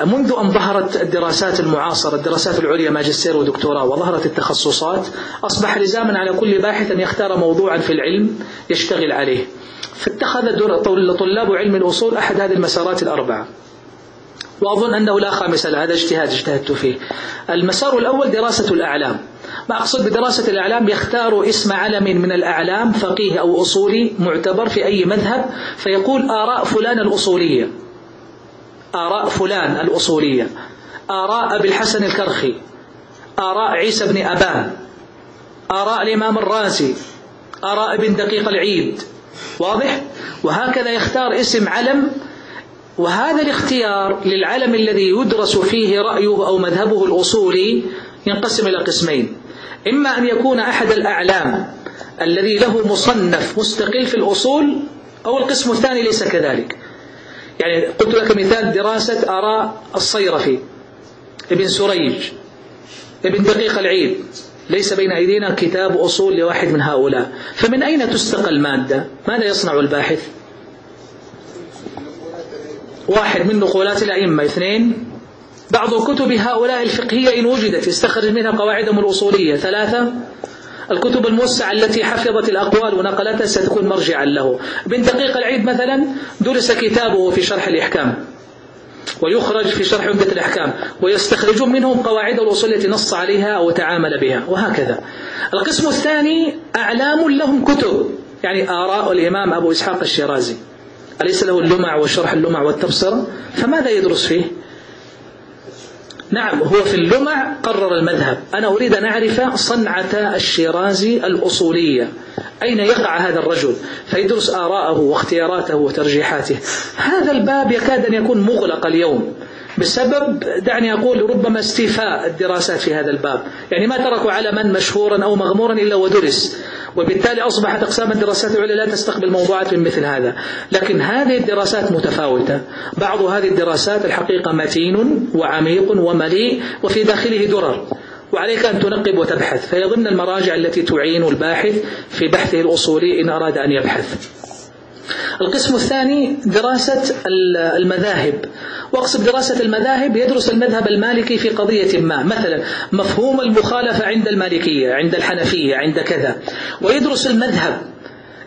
منذ أن ظهرت الدراسات المعاصرة الدراسات العليا ماجستير ودكتوراه وظهرت التخصصات أصبح لزاما على كل باحث أن يختار موضوعا في العلم يشتغل عليه. فاتخذ طلاب علم الأصول أحد هذه المسارات الأربعة. وأظن أنه لا خامس هذا اجتهاد اجتهدت فيه. المسار الأول دراسة الأعلام. ما أقصد بدراسة الأعلام يختار اسم علم من الأعلام فقيه أو أصولي معتبر في أي مذهب فيقول آراء فلان الأصولية. آراء فلان الأصولية آراء أبي الحسن الكرخي آراء عيسى بن أبان آراء الإمام الرازي آراء ابن دقيق العيد. واضح؟ وهكذا يختار اسم علم وهذا الاختيار للعلم الذي يدرس فيه رأيه أو مذهبه الأصولي ينقسم إلى قسمين. إما أن يكون أحد الأعلام الذي له مصنف مستقل في الأصول أو القسم الثاني ليس كذلك. يعني قلت لك مثال دراسة آراء الصيرفي ابن سريج ابن دقيق العيد. ليس بين أيدينا كتاب أصول لواحد من هؤلاء. فمن أين تستقى المادة؟ ماذا يصنع الباحث؟ واحد من نقولات الأئمة. اثنين بعض كتب هؤلاء الفقهية إن وجدت يستخرج منها قواعدهم الأصولية. ثلاثة الكتب الموسعة التي حفظت الأقوال ونقلتها ستكون مرجعا له. ابن دقيق العيد مثلا درس كتابه في شرح الإحكام ويخرج في شرح عمدة الأحكام ويستخرجون منهم قواعد الأصول التي نص عليها أو تعامل بها وهكذا. القسم الثاني أعلام لهم كتب يعني آراء الإمام أبو إسحاق الشيرازي. أليس له اللمع وشرح اللمع والتبصرة؟ فماذا يدرس فيه؟ نعم هو في اللمع قرر المذهب. أنا أريد أن أعرف صنعة الشيرازي الأصولية. أين يقع هذا الرجل؟ فيدرس آراءه واختياراته وترجيحاته. هذا الباب يكاد أن يكون مغلق اليوم. بسبب دعني أقول ربما استيفاء الدراسات في هذا الباب. يعني ما تركوا علما مشهورا أو مغمورا إلا ودرس وبالتالي أصبحت أقسام الدراسات العليا لا تستقبل موضوعات من مثل هذا. لكن هذه الدراسات متفاوتة. بعض هذه الدراسات الحقيقة متين وعميق ومليء وفي داخله درر. وعليك أن تنقب وتبحث. فهي ضمن المراجع التي تعين الباحث في بحثه الأصولي إن أراد أن يبحث. القسم الثاني دراسة المذاهب. وأقصد دراسة المذاهب يدرس المذهب المالكي في قضية ما. مثلا مفهوم المخالفة عند المالكية عند الحنفية عند كذا. ويدرس المذهب.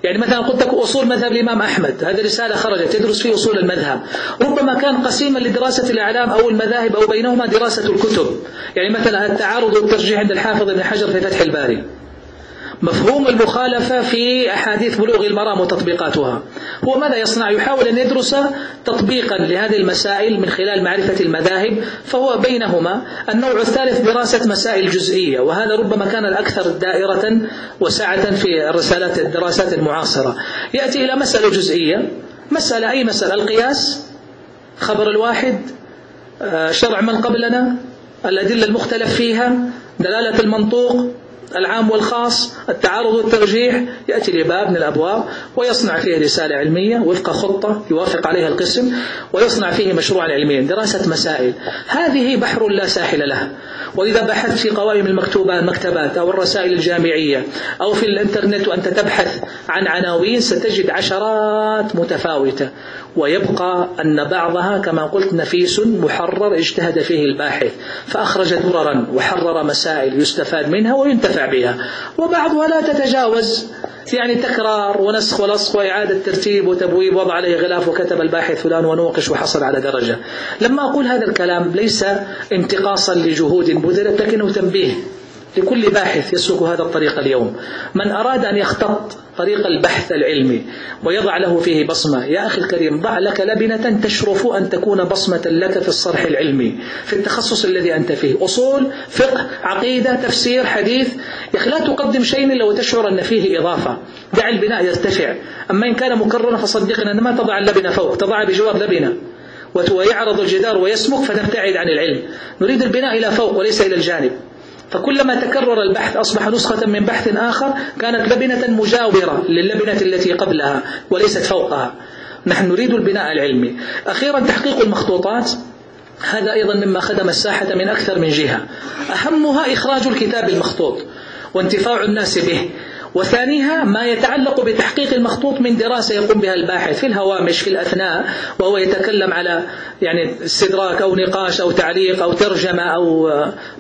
يعني مثلا قلت لك أصول مذهب الإمام أحمد. هذه رسالة خرجت. يدرس في أصول المذهب. ربما كان قسيما لدراسة الأعلام أو المذاهب أو بينهما دراسة الكتب. يعني مثلا التعارض والترجيح عند الحافظ ابن حجر في فتح الباري. مفهوم المخالفة في أحاديث بلوغ المرام وتطبيقاتها. هو ماذا يصنع؟ يحاول أن يدرس تطبيقا لهذه المسائل من خلال معرفة المذاهب فهو بينهما النوع الثالث دراسة مسائل جزئية وهذا ربما كان الأكثر دائرة وسعة في الرسالات الدراسات المعاصرة. يأتي إلى مسألة جزئية. مسألة أي مسألة؟ القياس خبر الواحد آه، شرع من قبلنا الأدلة المختلف فيها دلالة المنطوق العام والخاص التعارض والترجيح يأتي لباب من الأبواب ويصنع فيه رسالة علمية وفق خطة يوافق عليها القسم ويصنع فيه مشروعا علميا دراسة مسائل. هذه بحر لا ساحل له وإذا بحثت في قوائم المكتوبات المكتبات أو الرسائل الجامعية أو في الإنترنت وأنت تبحث عن عناوين ستجد عشرات متفاوتة. ويبقى أن بعضها كما قلت نفيس محرر اجتهد فيه الباحث فأخرج دررا وحرر مسائل يستفاد منها وينتفع بها. وبعضها لا تتجاوز يعني تكرار ونسخ ولصق وإعادة ترتيب وتبويب وضع عليه غلاف وكتب الباحث فلان ونوقش وحصل على درجة. لما أقول هذا الكلام ليس انتقاصا لجهود بذلت لكنه تنبيه. لكل باحث يسلك هذا الطريق اليوم. من أراد أن يختط طريق البحث العلمي ويضع له فيه بصمة يا أخي الكريم ضع لك لبنة تشرف أن تكون بصمة لك في الصرح العلمي في التخصص الذي أنت فيه. أصول فقه عقيدة تفسير حديث. يا أخي لا تقدم شيء إلا وتشعر أن فيه إضافة. دع البناء يرتفع. أما إن كان مكررا فصدقنا أن ما تضع اللبنة فوق تضع بجوار لبنة. ويعرض الجدار ويسمك فتبتعد عن العلم. نريد البناء إلى فوق وليس إلى الجانب. فكلما تكرر البحث أصبح نسخة من بحث آخر كانت لبنة مجاورة للبنة التي قبلها وليست فوقها. نحن نريد البناء العلمي. أخيرا تحقيق المخطوطات. هذا أيضا مما خدم الساحة من أكثر من جهة. أهمها إخراج الكتاب المخطوط وانتفاع الناس به. وثانيها ما يتعلق بتحقيق المخطوط من دراسة يقوم بها الباحث في الهوامش في الأثناء وهو يتكلم على يعني استدراك أو نقاش أو تعليق أو ترجمة أو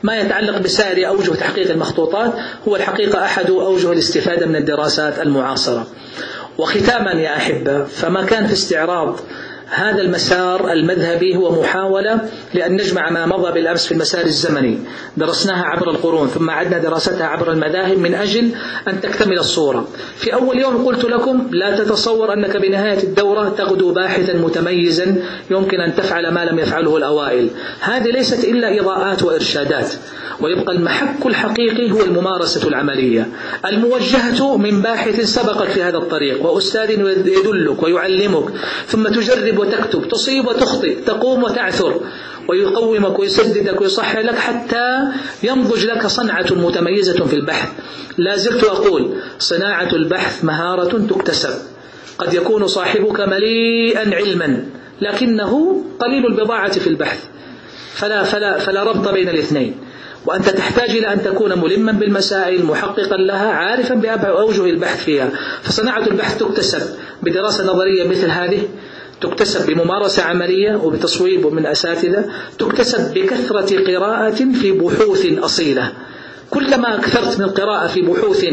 ما يتعلق بسائر أوجه تحقيق المخطوطات هو الحقيقة أحد أوجه الاستفادة من الدراسات المعاصرة. وختاما يا أحبة فما كان في استعراض هذا المسار المذهبي هو محاولة لأن نجمع ما مضى بالأمس في المسار الزمني. درسناها عبر القرون ثم عدنا دراستها عبر المذاهب من أجل أن تكتمل الصورة. في أول يوم قلت لكم لا تتصور أنك بنهاية الدورة تغدو باحثا متميزا يمكن أن تفعل ما لم يفعله الأوائل. هذه ليست إلا إضاءات وإرشادات. ويبقى المحك الحقيقي هو الممارسة العملية. الموجهة من باحث سبقك في هذا الطريق وأستاذ يدلك ويعلمك ثم تجرب وتكتب تصيب وتخطئ تقوم وتعثر ويقومك ويسددك ويصحح لك حتى ينضج لك صنعة متميزة في البحث. لا زلت أقول صناعة البحث مهارة تكتسب. قد يكون صاحبك مليئا علما لكنه قليل البضاعة في البحث. فلا, فلا, فلا ربط بين الاثنين. وأنت تحتاج إلى أن تكون ملما بالمسائل محققا لها عارفا بأوجه البحث فيها. فصناعة البحث تكتسب بدراسة نظرية مثل هذه تكتسب بممارسة عملية وبتصويب من أساتذة تكتسب بكثرة قراءة في بحوث أصيلة. كلما أكثرت من القراءة في بحوث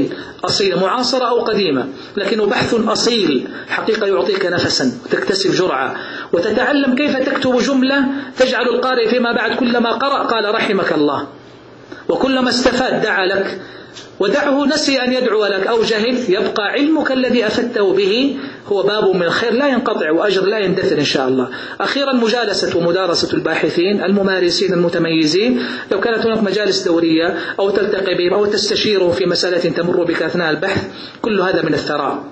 أصيلة معاصرة أو قديمة لكنه بحث أصيل حقيقة يعطيك نفسا وتكتسب جرعة. وتتعلم كيف تكتب جملة تجعل القارئ فيما بعد كلما قرأ قال رحمك الله. وكلما استفاد دعا لك. ودعه نسي أن يدعو لك. أو جهل يبقى علمك الذي أفدته به هو باب من الخير. لا ينقطع وأجر لا يندثر إن شاء الله. أخيرا مجالسة ومدارسة الباحثين الممارسين المتميزين. لو كانت هناك مجالس دورية أو تلتقي بهم أو تستشيرهم في مسألة تمر بك أثناء البحث كل هذا من الثراء.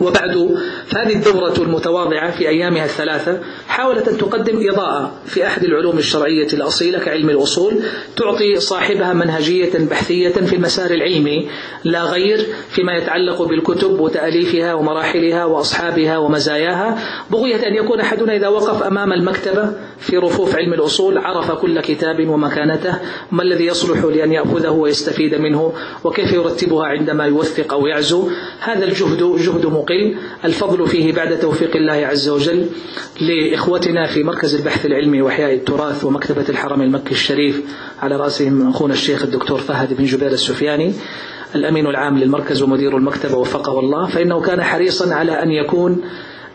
وبعد فهذه الدورة المتواضعة في أيامها الثلاثة حاولت أن تقدم إضاءة في أحد العلوم الشرعية الأصيلة كعلم الأصول تعطي صاحبها منهجية بحثية في المسار العلمي لا غير فيما يتعلق بالكتب وتأليفها ومراحلها وأصحابها ومزاياها. بغية أن يكون أحدنا إذا وقف أمام المكتبة في رفوف علم الأصول عرف كل كتاب ومكانته ما الذي يصلح لأن يأخذه ويستفيد منه وكيف يرتبها عندما يوثق أو يعزو. هذا الجهد جهد مقل الفضل فيه بعد توفيق الله عز وجل لإخوتنا في مركز البحث العلمي وإحياء التراث ومكتبة الحرم المكي الشريف. على رأسهم أخونا الشيخ الدكتور فهد بن جبير السفياني الأمين العام للمركز ومدير المكتبة وفقه الله. فإنه كان حريصا على أن يكون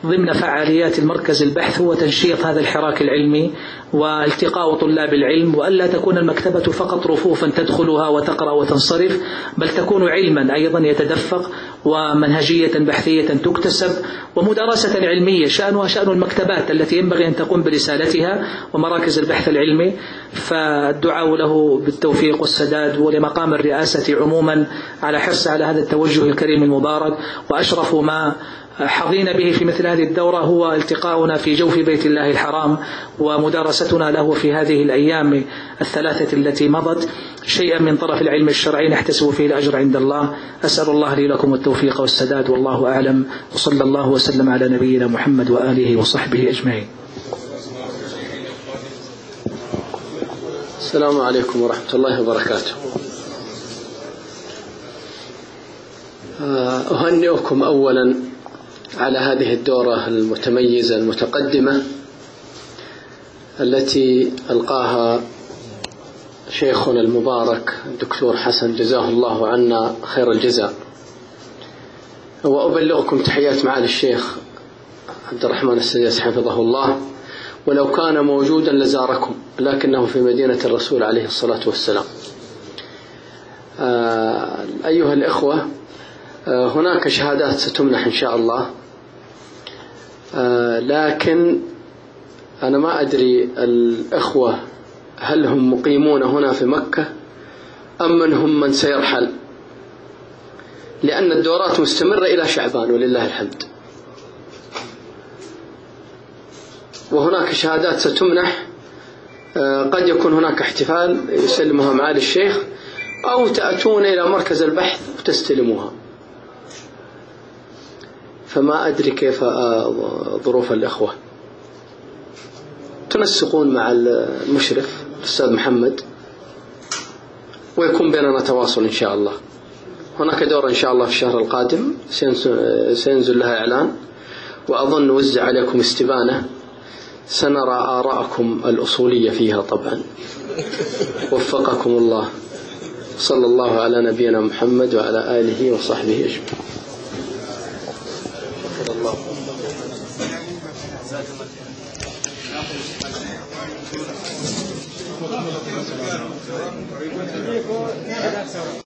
ضمن فعاليات المركز البحث هو تنشيط هذا الحراك العلمي والتقاء طلاب العلم وألا تكون المكتبة فقط رفوفا تدخلها وتقرأ وتنصرف بل تكون علما أيضا يتدفق ومنهجية بحثية تكتسب ومدارسة علمية شأنها شأن المكتبات التي ينبغي أن تقوم برسالتها ومراكز البحث العلمي. فالدعاء له بالتوفيق والسداد ولمقام الرئاسة عموما على حرص على هذا التوجه الكريم المبارك وأشرف ما حظينا به في مثل هذه الدورة هو التقاؤنا في جوف بيت الله الحرام ومدارستنا له في هذه الأيام الثلاثة التي مضت. شيئا من طرف العلم الشرعي نحتسب فيه الأجر عند الله. أسأل الله لي لكم التوفيق والسداد والله أعلم. وصلى الله وسلم على نبينا محمد وآله وصحبه أجمعين. السلام عليكم ورحمة الله وبركاته. أهنئكم أولا على هذه الدورة المتميزة المتقدمة التي ألقاها شيخنا المبارك الدكتور حسن جزاه الله عنا خير الجزاء. وأبلغكم تحيات معالي الشيخ عبد الرحمن السديس حفظه الله. ولو كان موجودا لزاركم لكنه في مدينة الرسول عليه الصلاة والسلام. أيها الإخوة هناك شهادات ستمنح إن شاء الله. لكن أنا ما أدري الإخوة هل هم مقيمون هنا في مكة أم من هم من سيرحل. لأن الدورات مستمرة إلى شعبان ولله الحمد. وهناك شهادات ستمنح. قد يكون هناك احتفال يسلمها معالي الشيخ أو تأتون إلى مركز البحث وتستلموها. فما أدري كيف ظروف الإخوة. تنسقون مع المشرف الأستاذ محمد ويكون بيننا تواصل إن شاء الله. هناك دورة إن شاء الله في الشهر القادم. سينزل لها إعلان. وأظن وزع عليكم استبانة. سنرى آراءكم الأصولية فيها طبعا. وفقكم الله. صلى الله على نبينا محمد وعلى آله وصحبه أجمعين. الله